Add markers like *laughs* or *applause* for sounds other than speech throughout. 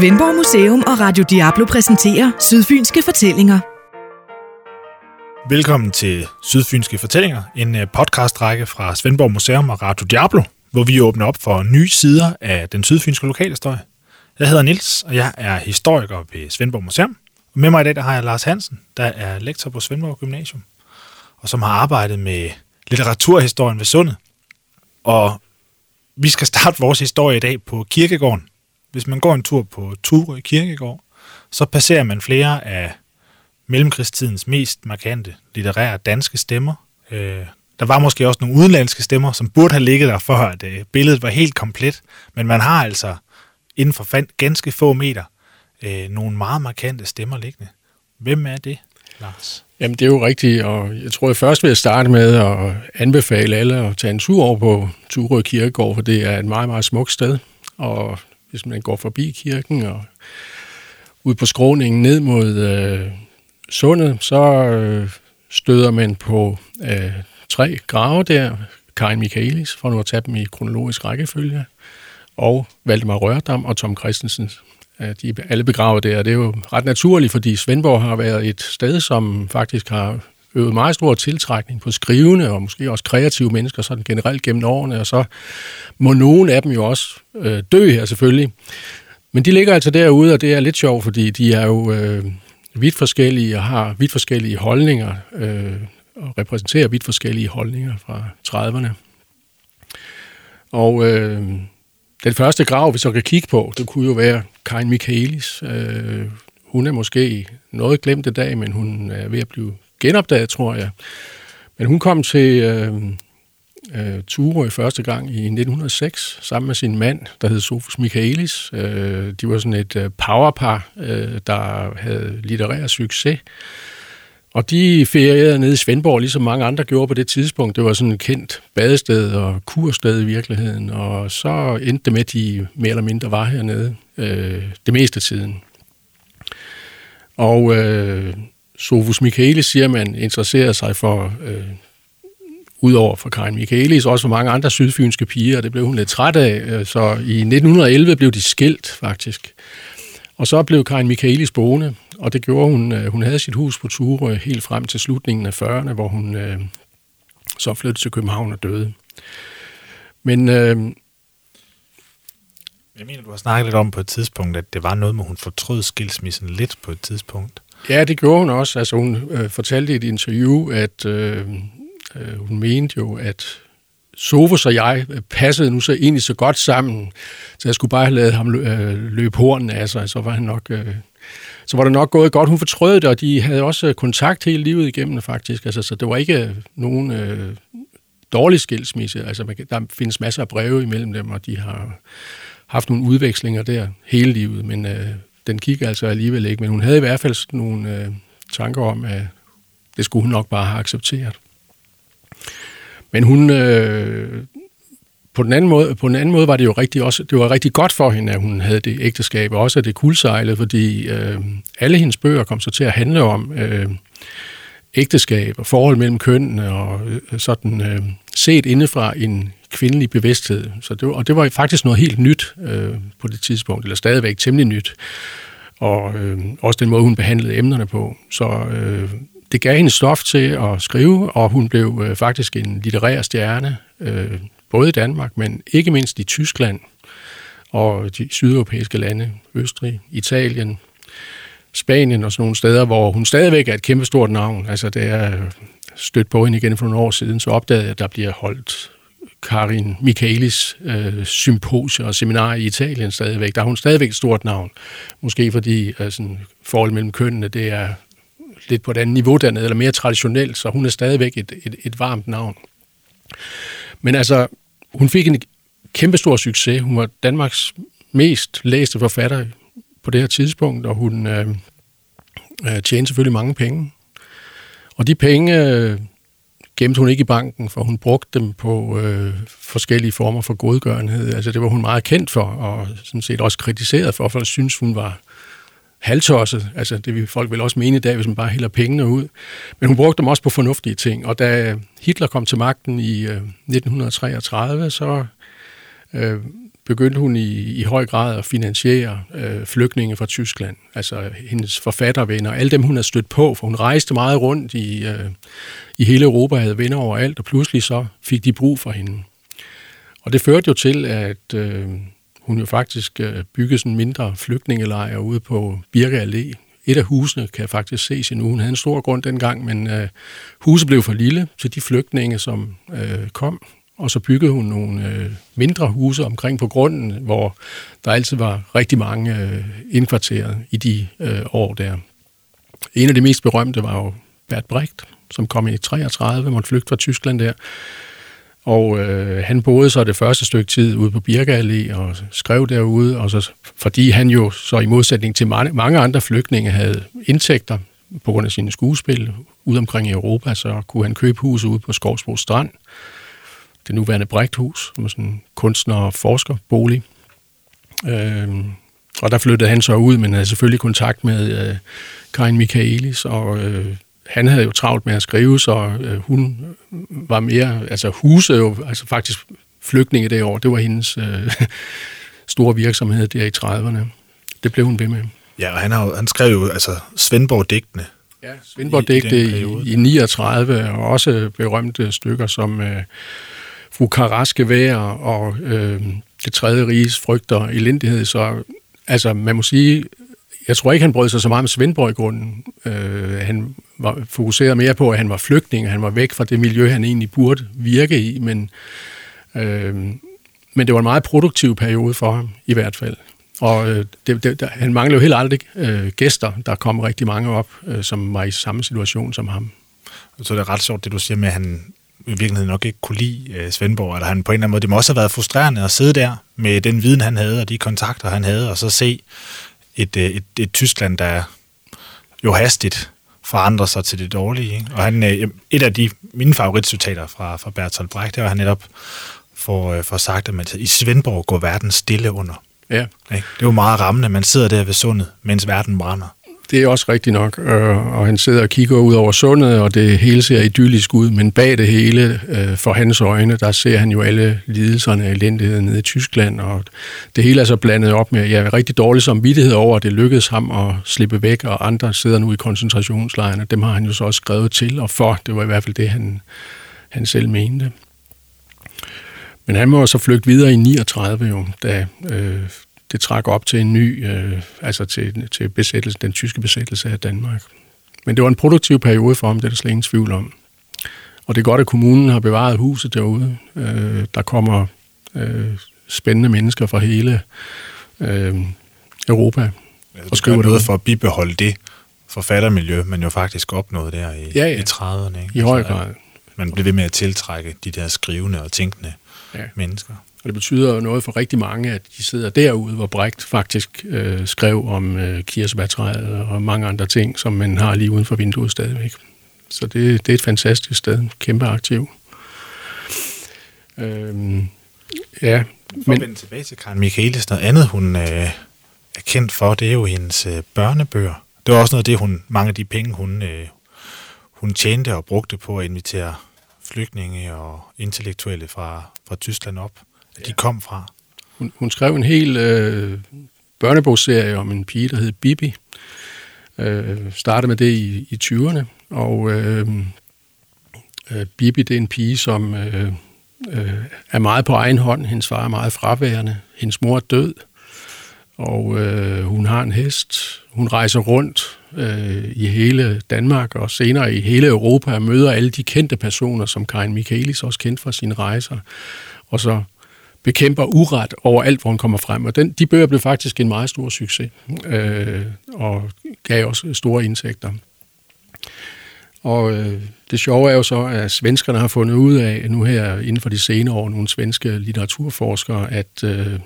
Svendborg Museum og Radio Diablo præsenterer Sydfynske Fortællinger. Velkommen til Sydfynske Fortællinger, en øh, podcastrække fra Svendborg Museum og Radio Diablo, hvor vi åbner op for nye sider af den sydfynske lokalhistorie. Jeg hedder Nils, og jeg er historiker ved Svendborg Museum. Og med mig i dag der har jeg Lars Hansen, der er lektor på Svendborg Gymnasium, og som har arbejdet med litteraturhistorien ved Sundet. Og vi skal starte vores historie i dag på kirkegården. Hvis man går en tur på Ture Kirkegård, så passerer man flere af mellemkrigstidens mest markante litterære danske stemmer. Øh, der var måske også nogle udenlandske stemmer, som burde have ligget der, for at øh, billedet var helt komplet. Men man har altså inden for ganske få meter øh, nogle meget markante stemmer liggende. Hvem er det, Lars? Jamen, det er jo rigtigt, og jeg tror, jeg først vil starte med at anbefale alle at tage en tur over på Turø Kirkegård, for det er et meget, meget smukt sted. Og hvis man går forbi kirken og ud på skråningen ned mod øh, sundet, så øh, støder man på øh, tre grave der. Karin Michaelis, for nu at tage dem i kronologisk rækkefølge, og Valdemar Rørdam og Tom Christensen. De er alle begravet der. Det er jo ret naturligt, fordi Svendborg har været et sted, som faktisk har øvet meget stor tiltrækning på skrivende og måske også kreative mennesker sådan generelt gennem årene, og så må nogen af dem jo også øh, dø her selvfølgelig. Men de ligger altså derude, og det er lidt sjovt, fordi de er jo øh, vidt forskellige og har vidt forskellige holdninger øh, og repræsenterer vidt forskellige holdninger fra 30'erne. Og øh, den første grav, vi så kan kigge på, det kunne jo være Karin Michaelis. Øh, hun er måske noget glemt i dag, men hun er ved at blive genopdaget, tror jeg. Men hun kom til øh, øh, Ture i første gang i 1906, sammen med sin mand, der hed Sofus Michaelis. Øh, de var sådan et øh, powerpar, øh, der havde litterær succes. Og de ferierede nede i Svendborg, ligesom mange andre gjorde på det tidspunkt. Det var sådan et kendt badested og kursted i virkeligheden. Og så endte det med, at de mere eller mindre var hernede øh, det meste af tiden. Og øh, Sofus Michaelis siger, at man interesserer sig for, øh, udover for Karin Michaelis, også for mange andre sydfynske piger, og det blev hun lidt træt af. Øh, så i 1911 blev de skilt, faktisk. Og så blev Karin Michaelis boende, og det gjorde hun. Øh, hun havde sit hus på Ture helt frem til slutningen af 40'erne, hvor hun øh, så flyttede til København og døde. Men øh, jeg mener, du har snakket lidt om på et tidspunkt, at det var noget med, hun fortrød skilsmissen lidt på et tidspunkt. Ja, det gjorde hun også. Altså, hun øh, fortalte i et interview, at øh, øh, hun mente jo, at Sofus og jeg øh, passede nu så egentlig så godt sammen, så jeg skulle bare have lavet ham øh, løbe hornen af sig, så var han nok... Øh, så var det nok gået godt. Hun fortrød det, og de havde også øh, kontakt hele livet igennem, faktisk. Altså, så det var ikke øh, nogen øh, dårlig skilsmisse. Altså, man kan, der findes masser af breve imellem dem, og de har haft nogle udvekslinger der hele livet, men øh, den gik altså alligevel ikke. Men hun havde i hvert fald nogle øh, tanker om, at det skulle hun nok bare have accepteret. Men hun, øh, på den anden måde, på den anden måde var det jo rigtig, også, det var rigtig godt for hende, at hun havde det ægteskab, og også at det kuldsejlede, fordi øh, alle hendes bøger kom så til at handle om øh, ægteskab og forhold mellem kønnene, og øh, sådan øh, set indefra en kvindelig bevidsthed. Så det var, og det var faktisk noget helt nyt øh, på det tidspunkt, eller stadigvæk temmelig nyt. Og øh, også den måde, hun behandlede emnerne på. Så øh, det gav hende stof til at skrive, og hun blev øh, faktisk en litterær stjerne, øh, både i Danmark, men ikke mindst i Tyskland og de sydeuropæiske lande, Østrig, Italien, Spanien og sådan nogle steder, hvor hun stadigvæk er et kæmpestort navn. Altså det er øh, stødt på hende igen for nogle år siden, så opdagede jeg, at der bliver holdt Karin Michaelis øh, symposier og seminarer i Italien stadigvæk. Der er hun stadigvæk et stort navn. Måske fordi altså, forholdet mellem kønnene, det er lidt på et andet niveau dernede, eller mere traditionelt, så hun er stadigvæk et, et, et varmt navn. Men altså, hun fik en kæmpestor succes. Hun var Danmarks mest læste forfatter på det her tidspunkt, og hun øh, øh, tjente selvfølgelig mange penge. Og de penge øh, gemte hun ikke i banken, for hun brugte dem på øh, forskellige former for godgørenhed. Altså det var hun meget kendt for, og sådan set også kritiseret for, for at synes, hun var halvtosset. Altså det vil folk vel også mene i dag, hvis man bare hælder pengene ud. Men hun brugte dem også på fornuftige ting. Og da Hitler kom til magten i øh, 1933, så øh, begyndte hun i, i høj grad at finansiere øh, flygtninge fra Tyskland. Altså hendes forfattervenner, alle dem hun havde stødt på, for hun rejste meget rundt i, øh, i hele Europa, havde venner overalt, og pludselig så fik de brug for hende. Og det førte jo til, at øh, hun jo faktisk øh, byggede sådan en mindre flygtningelejr ude på Birke Allé. Et af husene kan faktisk ses endnu. Hun havde en stor grund dengang, men øh, huset blev for lille til de flygtninge, som øh, kom og så byggede hun nogle øh, mindre huse omkring på grunden, hvor der altid var rigtig mange øh, indkvarteret i de øh, år der. En af de mest berømte var jo Bert Brecht, som kom i 33, måtte flygte fra Tyskland der. Og øh, han boede så det første stykke tid ude på Birkeallé og skrev derude, og så, fordi han jo så i modsætning til mange, mange andre flygtninge havde indtægter på grund af sine skuespil ude omkring i Europa, så kunne han købe huse ude på Skovsbro Strand, det nuværende Brægthus, som er sådan en kunstner- og forskerbolig. Øh, og der flyttede han så ud, men havde selvfølgelig kontakt med øh, Karin Michaelis, og øh, han havde jo travlt med at skrive, så øh, hun var mere, altså huse jo, altså faktisk flygtninge det år, det var hendes øh, *laughs* store virksomhed der i 30'erne. Det blev hun ved med. Ja, og han, har, han skrev jo altså Svendborg-digtene. Ja, Svendborg-digte i, i, i 39, og også berømte stykker som øh, ukaraske vejr og øh, det tredje riges frygter og elendighed. Så altså, man må sige, jeg tror ikke, han brød sig så meget med Svendborg i grunden. Øh, han var fokuseret mere på, at han var flygtning, og han var væk fra det miljø, han egentlig burde virke i, men, øh, men det var en meget produktiv periode for ham, i hvert fald. Og øh, det, det, han manglede jo helt aldrig øh, gæster. Der kom rigtig mange op, øh, som var i samme situation som ham. Så det er ret sjovt, det du siger med, at han i virkeligheden nok ikke kunne lide øh, Svendborg, eller han på en eller anden måde, det må også have været frustrerende at sidde der med den viden, han havde, og de kontakter, han havde, og så se et, øh, et, et Tyskland, der jo hastigt forandrer sig til det dårlige. Ikke? Og han, øh, et af de mine favoritcitater fra, fra Bertolt Brecht, det var han netop for, øh, for sagt, at man, i Svendborg går verden stille under. Ja. Ikke? Det er jo meget rammende, man sidder der ved sundet, mens verden brænder. Det er også rigtigt nok, øh, og han sidder og kigger ud over sundet, og det hele ser idyllisk ud, men bag det hele, øh, for hans øjne, der ser han jo alle lidelserne og elendigheden nede i Tyskland, og det hele er så blandet op med, ja, rigtig dårlig samvittighed over, at det lykkedes ham at slippe væk, og andre sidder nu i koncentrationslejrene. Dem har han jo så også skrevet til og for. Det var i hvert fald det, han, han selv mente. Men han må så flygte videre i 39 jo, da øh, det trak op til en ny, øh, altså til, til besættelse, den tyske besættelse af Danmark. Men det var en produktiv periode for ham, det er der slet ingen tvivl om. Og det er godt, at kommunen har bevaret huset derude. Øh, der kommer øh, spændende mennesker fra hele øh, Europa. Ja, og skriver noget for at bibeholde det forfattermiljø, man jo faktisk opnåede der i, ja, ja. i 30'erne. Ikke? I høj altså, grad. Man blev ved med at tiltrække de der skrivende og tænkende ja. mennesker. Og det betyder jo noget for rigtig mange, at de sidder derude, hvor Brecht faktisk øh, skrev om øh, kirsebærtræet og mange andre ting, som man har lige uden for vinduet stadigvæk. Så det, det er et fantastisk sted, kæmpe aktiv. Øhm, ja, for men... at tilbage til Karen Michaelis, noget andet, hun øh, er kendt for, det er jo hendes øh, børnebøger. Det var også noget af det, hun, mange af de penge, hun, øh, hun tjente og brugte på at invitere flygtninge og intellektuelle fra, fra Tyskland op de kom fra. Hun, hun skrev en hel øh, børnebogsserie om en pige, der hed Bibi. Øh, startede med det i, i 20'erne, og øh, øh, Bibi det er en pige, som øh, øh, er meget på egen hånd. Hendes far er meget fraværende. Hendes mor er død, og øh, hun har en hest. Hun rejser rundt øh, i hele Danmark og senere i hele Europa og møder alle de kendte personer, som Karin Michaelis også kendt fra sine rejser. Og så bekæmper uret over alt, hvor hun kommer frem. Og den, de bøger blev faktisk en meget stor succes, øh, og gav også store indtægter. Og øh, det sjove er jo så, at svenskerne har fundet ud af, nu her inden for de senere år, nogle svenske litteraturforskere, at øh,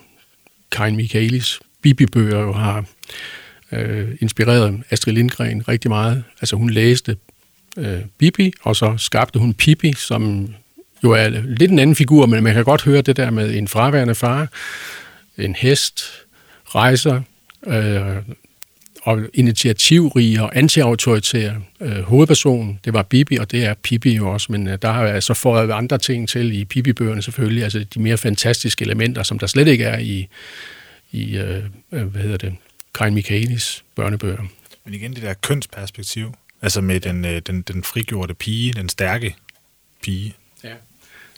Karin Michaelis Bibi-bøger jo har øh, inspireret Astrid Lindgren rigtig meget. Altså hun læste øh, Bibi, og så skabte hun Pippi, som jo er lidt en anden figur, men man kan godt høre det der med en fraværende far, en hest, rejser, øh, og initiativrig og antiautoritær øh, hovedperson, det var Bibi, og det er Pippi jo også, men øh, der har jeg altså fået andre ting til i Pippi-bøgerne selvfølgelig, altså de mere fantastiske elementer, som der slet ikke er i, i øh, øh hvad hedder det, Karin Michaelis børnebøger. Men igen det der kønsperspektiv, altså med den, øh, den, den frigjorte pige, den stærke pige. Ja.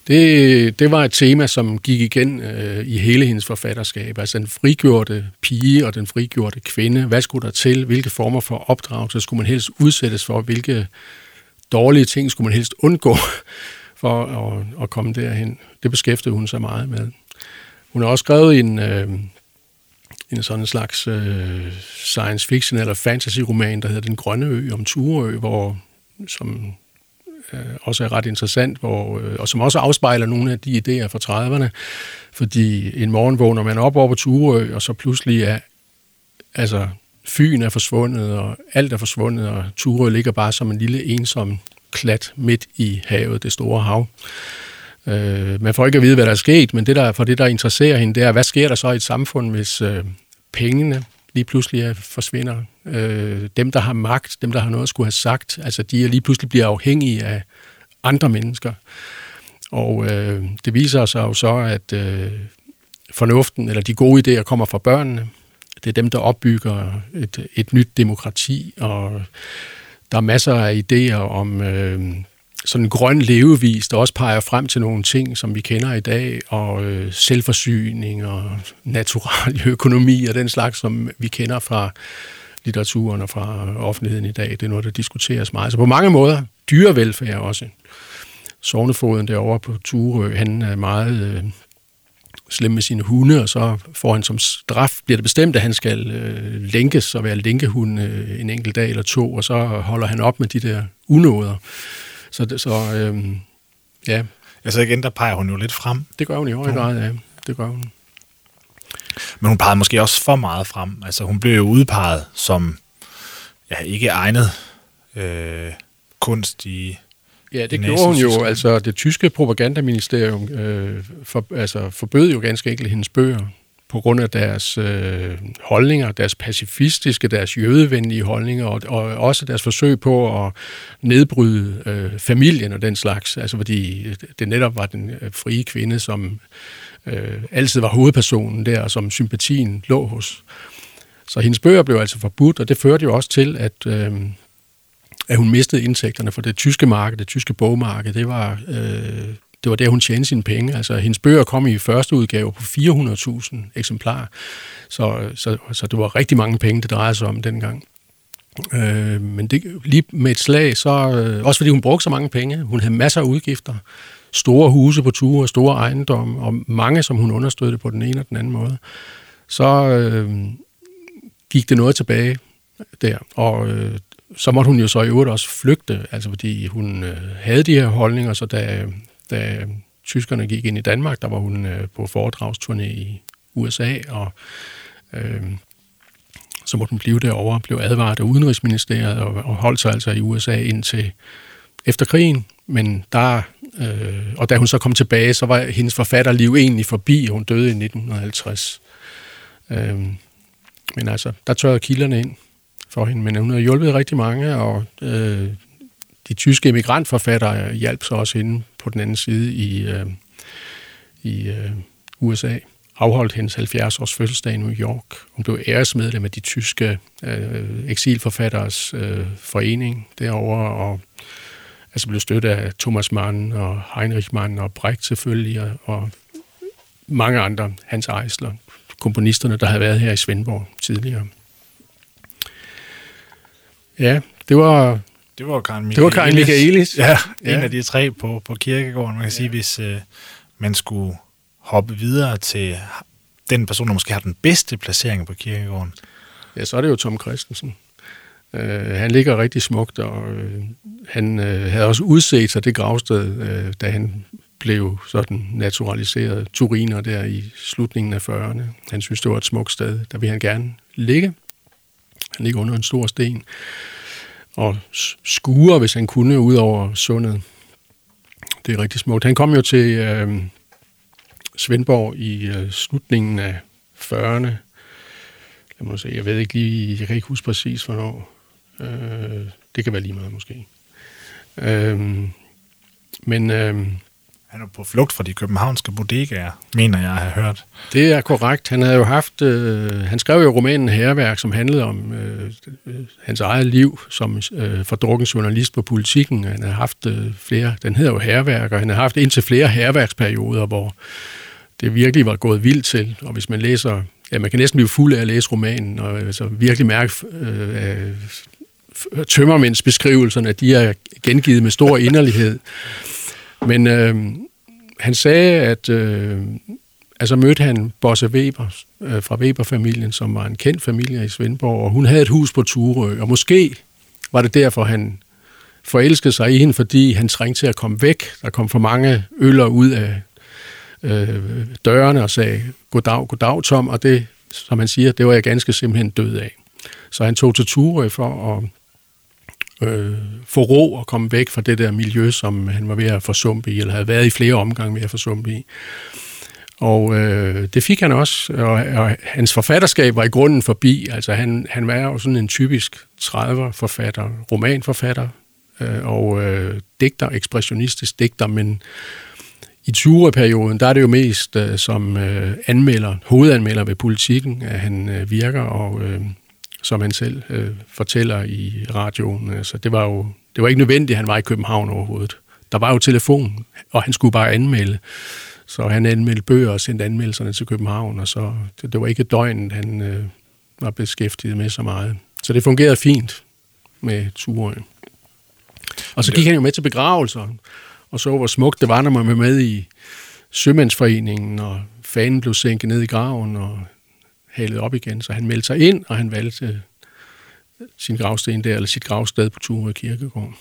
Det, det var et tema, som gik igen øh, i hele hendes forfatterskab. Altså den frigjorte pige og den frigjorte kvinde. Hvad skulle der til? Hvilke former for opdragelse skulle man helst udsættes for? Hvilke dårlige ting skulle man helst undgå *laughs* for at, at komme derhen? Det beskæftigede hun sig meget med. Hun har også skrevet en, øh, en sådan slags øh, science fiction eller fantasy roman, der hedder Den Grønne Ø om Turø, hvor, som øh, også er ret interessant, hvor, øh, og som også afspejler nogle af de idéer fra 30'erne, fordi en morgen vågner man op over på Turø, og så pludselig er, altså, Fyn er forsvundet, og alt er forsvundet, og Turø ligger bare som en lille ensom klat midt i havet, det store hav. Øh, man får ikke at vide, hvad der er sket, men det der, for det, der interesserer hende, det er, hvad sker der så i et samfund, hvis øh, pengene lige pludselig forsvinder. Øh, dem, der har magt, dem, der har noget at skulle have sagt, altså de er lige pludselig bliver afhængige af andre mennesker. Og øh, det viser sig jo så, at øh, fornuften eller de gode idéer kommer fra børnene. Det er dem, der opbygger et, et nyt demokrati, og der er masser af idéer om øh, sådan en grøn levevis, der også peger frem til nogle ting, som vi kender i dag, og øh, selvforsyning og natural *laughs* økonomi og den slags, som vi kender fra litteraturen og fra offentligheden i dag. Det er noget, der diskuteres meget. Så på mange måder dyrevelfærd også. Sovnefoden derovre på Ture, han er meget øh, slem med sine hunde, og så får han som straf, bliver det bestemt, at han skal øh, lænkes og være lænkehund øh, en enkelt dag eller to, og så holder han op med de der unåder. Så, det, så øh, ja. Altså igen, der peger hun jo lidt frem. Det gør hun i høj grad, ja. Det gør hun. Men hun pegede måske også for meget frem. Altså hun blev jo udpeget som ja, ikke egnet øh, kunst i Ja, det gjorde hun jo. Altså, det tyske propagandaministerium øh, for, altså, forbød jo ganske enkelt hendes bøger på grund af deres øh, holdninger, deres pacifistiske, deres jødevenlige holdninger, og, og også deres forsøg på at nedbryde øh, familien og den slags. Altså fordi øh, det netop var den øh, frie kvinde, som øh, altid var hovedpersonen der, og som sympatien lå hos. Så hendes bøger blev altså forbudt, og det førte jo også til, at, øh, at hun mistede indtægterne for det tyske marked, det tyske bogmarked. Det var øh, det var der, hun tjente sine penge. Altså, hendes bøger kom i første udgave på 400.000 eksemplarer, så, så, så det var rigtig mange penge, det drejede sig om dengang. Øh, men det, lige med et slag, så, øh, også fordi hun brugte så mange penge, hun havde masser af udgifter, store huse på ture, store ejendomme, og mange, som hun understøttede på den ene og den anden måde, så øh, gik det noget tilbage der. Og øh, så måtte hun jo så i øvrigt også flygte, altså fordi hun øh, havde de her holdninger, så da, da tyskerne gik ind i Danmark, der var hun øh, på foredragsturné i USA, og øh, så måtte hun blive derovre, blev advaret af Udenrigsministeriet og, og holdt sig altså i USA indtil efter krigen. Men der, øh, og da hun så kom tilbage, så var hendes forfatterliv egentlig forbi, og hun døde i 1950. Øh, men altså, der tørrede kilderne ind for hende, men hun har hjulpet rigtig mange, og øh, de tyske emigrantforfattere hjalp så også inde på den anden side i, øh, i øh, USA. Afholdt hendes 70 års fødselsdag i New York. Hun blev æresmedlem af de tyske øh, eksilforfatteres øh, forening derovre, og altså blev støttet af Thomas Mann og Heinrich Mann og Brecht selvfølgelig, og, og mange andre, Hans Eisler, komponisterne, der havde været her i Svendborg tidligere. Ja, det var det var Karen Michaelis. Det var Karen Michaelis. Ja, en ja. af de tre på, på kirkegården. Man kan ja. sige, hvis øh, man skulle hoppe videre til den person, der måske har den bedste placering på kirkegården. Ja, så er det jo Tom Christensen. Uh, han ligger rigtig smukt, og uh, han uh, havde også udset sig det gravsted, uh, da han blev sådan naturaliseret turiner der i slutningen af 40'erne. Han synes, det var et smukt sted. Der vil han gerne ligge. Han ligger under en stor sten og skure, hvis han kunne, ud over sundet. Det er rigtig smukt. Han kom jo til øh, Svendborg i øh, slutningen af 40'erne, lad mig se, jeg ved ikke lige, jeg kan ikke huske præcis, hvornår. Øh, det kan være lige meget måske. Øh, men øh, han er på flugt fra de københavnske bodegaer, mener jeg jeg har hørt. det er korrekt. Han havde jo haft, øh, han skrev jo romanen Herværk, som handlede om øh, øh, hans eget liv som øh, fordrukken journalist på politikken. Han havde haft øh, flere, den hedder jo Herværk, og han havde haft indtil flere herværksperioder, hvor det virkelig var gået vildt til. Og hvis man læser, ja, man kan næsten blive fuld af at læse romanen, og altså, virkelig mærke øh, øh, tømmermændsbeskrivelserne, at de er gengivet med stor inderlighed. Men øh, han sagde, at øh, altså mødte han Bosse Weber øh, fra Weber-familien, som var en kendt familie i Svendborg, og hun havde et hus på Turø, og måske var det derfor, han forelskede sig i hende, fordi han trængte til at komme væk. Der kom for mange øller ud af øh, dørene og sagde, goddag, goddag Tom, og det, som han siger, det var jeg ganske simpelthen død af. Så han tog til Turø for at øh, få ro og komme væk fra det der miljø, som han var ved at forsumpe i, eller havde været i flere omgange ved at forsumpe i. Og øh, det fik han også, og, og hans forfatterskab var i grunden forbi. Altså han, han var jo sådan en typisk 30'er-forfatter, romanforfatter øh, og øh, digter, ekspressionistisk digter, men i 20'er-perioden, der er det jo mest øh, som øh, anmelder, hovedanmelder ved politikken, at han øh, virker, og øh, som han selv øh, fortæller i radioen. Altså, det var jo det var ikke nødvendigt, at han var i København overhovedet. Der var jo telefon, og han skulle bare anmelde. Så han anmeldte bøger og sendte anmeldelserne til København, og så det, det var ikke døgnet, han øh, var beskæftiget med så meget. Så det fungerede fint med turen. Og så gik han jo med til begravelser, og så hvor smukt det var, når man var med i Sømandsforeningen, og fanen blev sænket ned i graven og halet op igen. Så han meldte sig ind, og han valgte sin gravsten der, eller sit gravsted på Turø Kirkegård.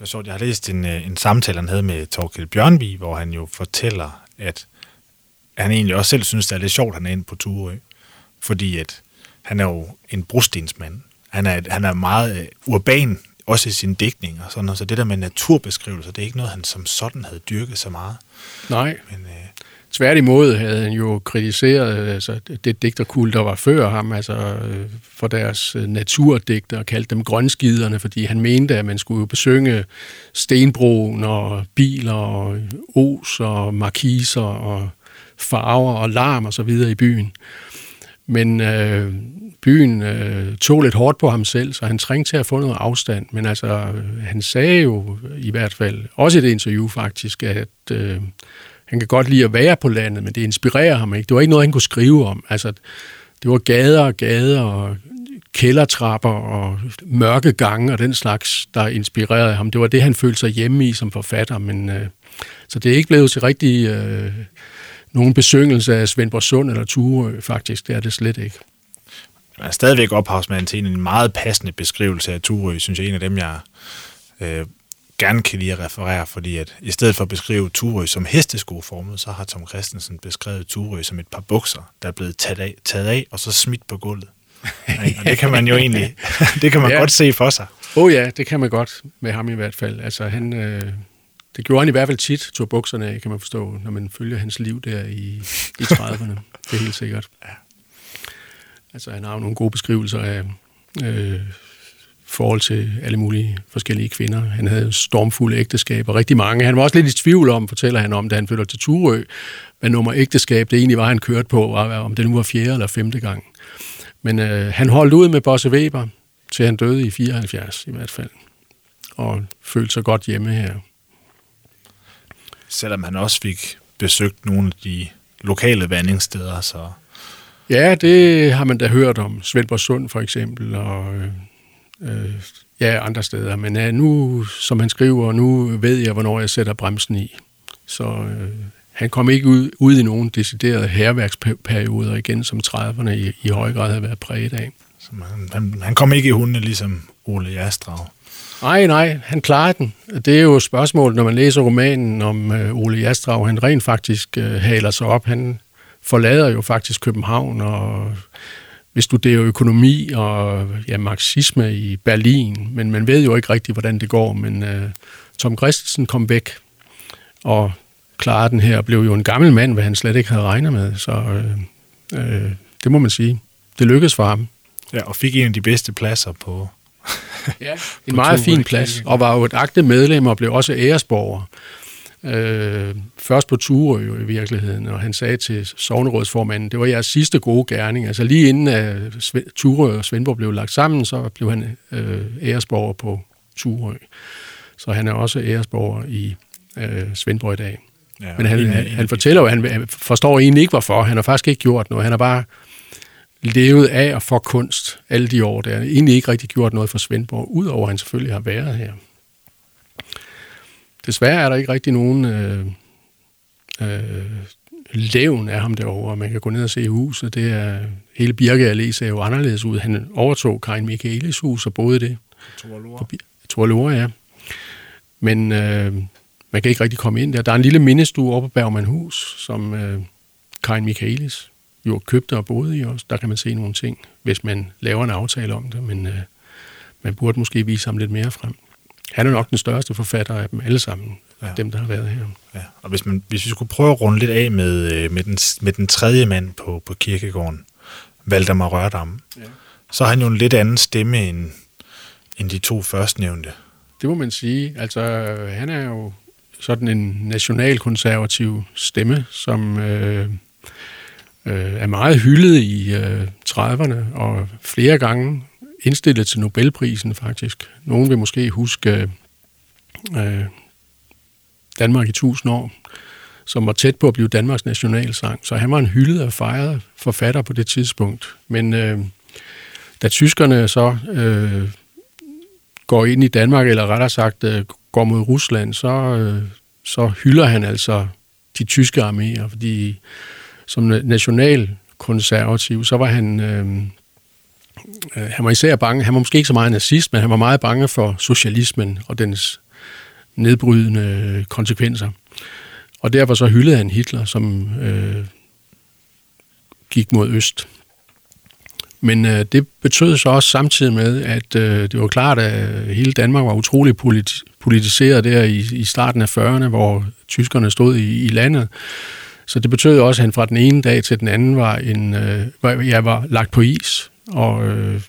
Jeg, så, jeg har læst en, øh, en samtale, han havde med Torkild Bjørnvig, hvor han jo fortæller, at han egentlig også selv synes, det er lidt sjovt, at han er inde på Turø. Fordi at han er jo en brostensmand. Han er, han er meget øh, urban, også i sin dækning og sådan noget. Så det der med naturbeskrivelser, det er ikke noget, han som sådan havde dyrket så meget. Nej, Men øh, Tværtimod havde han jo kritiseret øh, altså, det digterkul, der var før ham, altså øh, for deres øh, naturdigter, og kaldte dem grønskiderne, fordi han mente, at man skulle jo besynge stenbroen og biler og os og markiser og farver og larm og så videre i byen. Men øh, byen øh, tog lidt hårdt på ham selv, så han trængte til at få noget afstand. Men altså, han sagde jo i hvert fald, også i det interview faktisk, at øh, han kan godt lide at være på landet, men det inspirerer ham ikke. Det var ikke noget, han kunne skrive om. Altså, det var gader og gader og kældertrapper og mørke gange og den slags, der inspirerede ham. Det var det, han følte sig hjemme i som forfatter. Men, øh, så det er ikke blevet til rigtig øh, nogen besøgelse af Svendborg Sund eller Ture, faktisk. Det er det slet ikke. han er stadigvæk ophavsmand til en meget passende beskrivelse af Turø, synes jeg, en af dem, jeg øh, gerne kan lide at referere, fordi at i stedet for at beskrive Turø som hesteskoformet, så har Tom Christensen beskrevet Turø som et par bukser, der er blevet taget af, taget af og så smidt på gulvet. Og det kan man jo egentlig, *laughs* det kan man Ja. ja. godt se for sig. Åh oh ja, det kan man godt med ham i hvert fald. Altså han, øh, det gjorde han i hvert fald tit, tog bukserne af, kan man forstå, når man følger hans liv der i, i 30'erne. det er helt sikkert. Altså han har jo nogle gode beskrivelser af øh, forhold til alle mulige forskellige kvinder. Han havde stormfulde ægteskaber, rigtig mange. Han var også lidt i tvivl om, fortæller han om, da han flytter til Turø, hvad nummer ægteskab det egentlig var, han kørte på, var, om det nu var fjerde eller femte gang. Men øh, han holdt ud med Bosse Weber, til han døde i 74 i hvert fald. Og følte sig godt hjemme her. Selvom han også fik besøgt nogle af de lokale vandingssteder, så Ja, det har man da hørt om. Svendborg Sund for eksempel, og øh, øh, ja, andre steder. Men ja, nu, som han skriver, nu ved jeg, hvornår jeg sætter bremsen i. Så øh, han kom ikke ud, ud i nogen deciderede herværksperioder igen, som 30'erne i, i høj grad havde været præget af. så han, han, han kom ikke i hundene ligesom Ole Jastrag. Nej, nej, han klarede den. Det er jo et spørgsmål, når man læser romanen om øh, Ole Jastrag. Han rent faktisk øh, haler sig op. Han forlader jo faktisk København og vil studere økonomi og ja, marxisme i Berlin. Men man ved jo ikke rigtigt, hvordan det går. Men øh, Tom Christensen kom væk og klarede den her og blev jo en gammel mand, hvad han slet ikke havde regnet med. Så øh, øh, det må man sige. det lykkedes for ham. Ja, og fik en af de bedste pladser på... ja, en meget fin plads, og var jo et agte medlem og blev også æresborger. Øh, først på Ture jo i virkeligheden, og han sagde til sovnerådsformanden, det var jeres sidste gode gerning. Altså lige inden uh, Ture og Svendborg blev lagt sammen, så blev han øh, æresborger på Ture. Så han er også æresborger i øh, Svendborg i dag. Ja, Men han, han, han fortæller jo, han, han forstår egentlig ikke hvorfor. Han har faktisk ikke gjort noget. Han har bare levet af og for kunst alle de år. Der har egentlig ikke rigtig gjort noget for Svendborg, udover at han selvfølgelig har været her. Desværre er der ikke rigtig nogen øh, øh, levn af ham derovre. Man kan gå ned og se huset. Det er, hele Birke Allé ser jo anderledes ud. Han overtog Karin Michaelis hus og boede det. Torlore, ja. Men øh, man kan ikke rigtig komme ind der. Der er en lille mindestue oppe på Bergmanhus, som øh, Karin Michaelis jo købte og boede i også. Der kan man se nogle ting, hvis man laver en aftale om det, men øh, man burde måske vise ham lidt mere frem. Han er nok den største forfatter af dem alle sammen, ja. dem der har været her. Ja. Og hvis, man, hvis vi skulle prøve at runde lidt af med, øh, med, den, med den tredje mand på, på kirkegården, Valdemar Rørdam, ja. så har han jo en lidt anden stemme end, end de to førstnævnte. Det må man sige. Altså, han er jo sådan en nationalkonservativ stemme, som øh, øh, er meget hyldet i øh, 30'erne, og flere gange indstillet til Nobelprisen faktisk. Nogen vil måske huske øh, øh Danmark i 1000 år, som var tæt på at blive Danmarks nationalsang. Så han var en hyldet og fejret forfatter på det tidspunkt. Men øh, da tyskerne så øh, går ind i Danmark, eller rettere sagt øh, går mod Rusland, så, øh, så hylder han altså de tyske arméer, fordi som nationalkonservativ, så var han, øh, øh, han var især bange, han var måske ikke så meget nazist, men han var meget bange for socialismen og dens nedbrydende konsekvenser. Og derfor så hyldede han Hitler, som øh, gik mod øst. Men øh, det betød så også samtidig med, at øh, det var klart, at hele Danmark var utrolig politi- politiseret der i, i starten af 40'erne, hvor tyskerne stod i, i landet. Så det betød også, at han fra den ene dag til den anden var, en, øh, var, jeg var lagt på is. Og øh,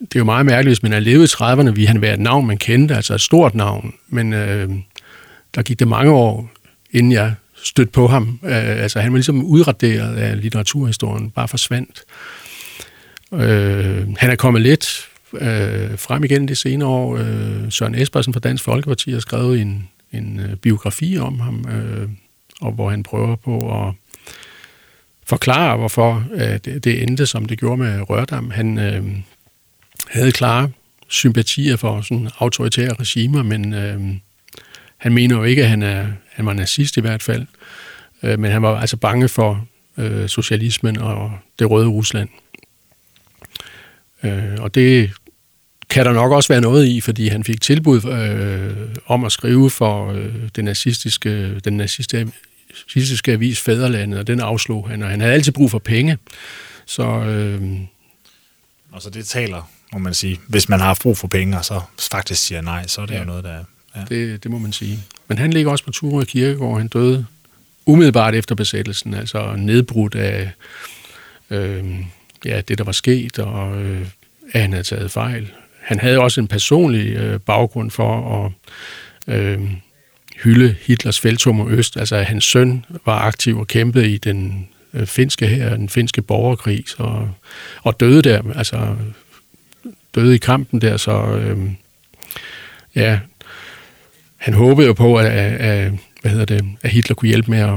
det er jo meget mærkeligt, hvis man har levet i 30'erne, vi han være et navn, man kendte, altså et stort navn. Men øh, der gik det mange år, inden jeg stødte på ham. Øh, altså han var ligesom udraderet af litteraturhistorien, bare forsvandt. Øh, han er kommet lidt øh, frem igen det senere år. Øh, Søren Espersen fra Dansk Folkeparti har skrevet en, en øh, biografi om ham, øh, og hvor han prøver på at forklare, hvorfor øh, det, det endte, som det gjorde med Rørdam. Han øh, havde klare sympatier for sådan autoritære regimer, men øh, han mener jo ikke, at han, er, han var nazist i hvert fald. Øh, men han var altså bange for øh, socialismen og det røde Rusland. Øh, og det kan der nok også være noget i, fordi han fik tilbud øh, om at skrive for øh, den nazistiske, den nazistiske avis Fæderlandet, og den afslog han, og han havde altid brug for penge. Så, øh, og så det taler, må man sige. Hvis man har brug for penge, og så faktisk siger nej, så er det ja, jo noget, der... Ja. Det, det må man sige. Men han ligger også på Ture Kirkegård. Han døde umiddelbart efter besættelsen, altså nedbrudt af øh, ja, det, der var sket, og øh, at han havde taget fejl. Han havde også en personlig øh, baggrund for at øh, hylde Hitlers feltog øst. Altså, at hans søn var aktiv og kæmpede i den øh, finske her, den finske borgerkrig, og, og døde der, altså døde i kampen der, så øh, ja, han håbede jo på, at, at, hvad hedder det, at Hitler kunne hjælpe med at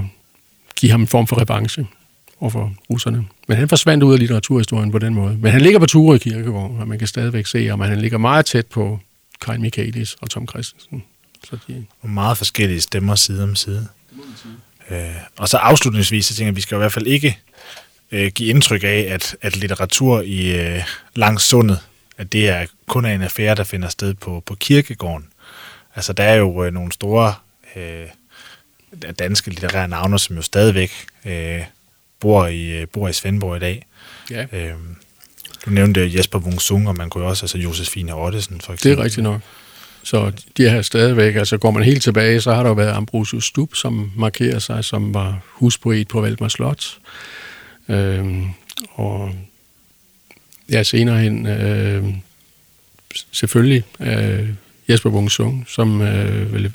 give ham en form for revanche overfor russerne. Men han forsvandt ud af litteraturhistorien på den måde. Men han ligger på Ture i Kirkegård, og man kan stadigvæk se om Han ligger meget tæt på Karin Michaelis og Tom Christensen. Så de... Og meget forskellige stemmer side om side. Øh, og så afslutningsvis, så tænker jeg, at vi skal i hvert fald ikke øh, give indtryk af, at, at litteratur i øh, langs sundet, at det er kun er en affære, der finder sted på, på kirkegården. Altså, der er jo øh, nogle store øh, danske litterære navne, som jo stadigvæk øh, bor i, øh, bor i Svendborg i dag. Ja. Øhm, du nævnte Jesper Wung Sung, og man kunne også, altså Josefine Ottesen for eksempel. Det er rigtigt nok. Så de her stadigvæk, altså går man helt tilbage, så har der jo været Ambrosius Stub, som markerer sig, som var huspoet på Valdemar Slot. Øhm, og ja, senere hen øh, selvfølgelig øh, Jesper Bungsung, som øh, vil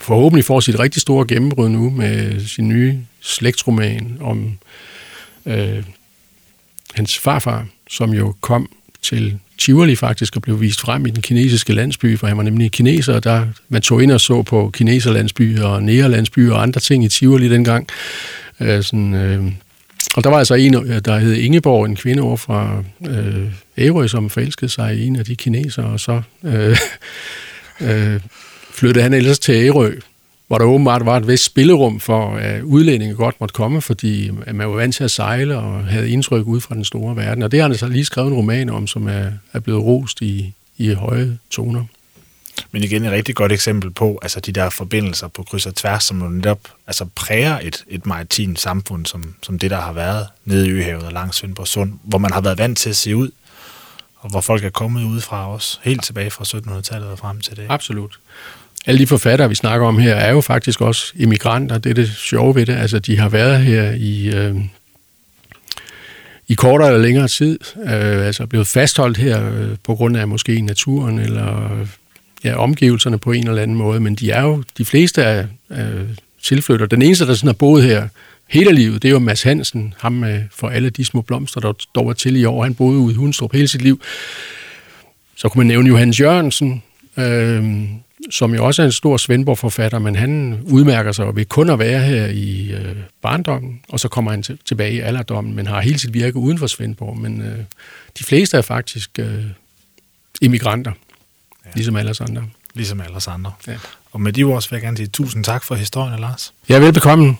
forhåbentlig får sit rigtig store gennembrud nu med sin nye slægtsroman om øh, hans farfar, som jo kom til Tivoli faktisk og blev vist frem i den kinesiske landsby, for han var nemlig kineser, og der man tog ind og så på kineserlandsbyer og nærlandsbyer og andre ting i Tivoli dengang. Øh, sådan, øh, og der var altså en, øh, der hed Ingeborg, en kvinde over fra øh, Ærø, som forelskede sig i en af de kinesere, og så øh, *laughs* øh, flyttede han ellers til Ærø, hvor der åbenbart var et vist spillerum for, at udlændinge godt måtte komme, fordi man var vant til at sejle og havde indtryk ud fra den store verden. Og det har han så lige skrevet en roman om, som er, er blevet rost i, i høje toner. Men igen et rigtig godt eksempel på altså de der forbindelser på kryds og tværs, som jo netop altså præger et, et maritimt samfund, som, som det, der har været nede i Øhavet og langs Svendborg Sund, hvor man har været vant til at se ud, og hvor folk er kommet udefra også, helt tilbage fra 1700-tallet og frem til det. Absolut alle de forfattere, vi snakker om her, er jo faktisk også immigranter. Det er det sjove ved det. Altså, de har været her i, øh, i kortere eller længere tid. Øh, altså blevet fastholdt her øh, på grund af måske naturen eller ja, omgivelserne på en eller anden måde. Men de er jo, de fleste af øh, tilflytter. Den eneste, der sådan har boet her hele livet, det er jo Mads Hansen, ham øh, med for alle de små blomster, der dog var til i år. Han boede ude i Hundstrup hele sit liv. Så kunne man nævne Johannes Jørgensen, øh, som jo også er en stor Svendborg-forfatter, men han udmærker sig ved kun at være her i øh, barndommen, og så kommer han til, tilbage i alderdommen, men har hele sit virke uden for Svendborg. Men øh, de fleste er faktisk øh, immigranter, ja. ligesom alle andre. Ligesom alle andre. Ja. Og med de ord vil jeg gerne sige tusind tak for historien, Lars. Ja, velbekomme.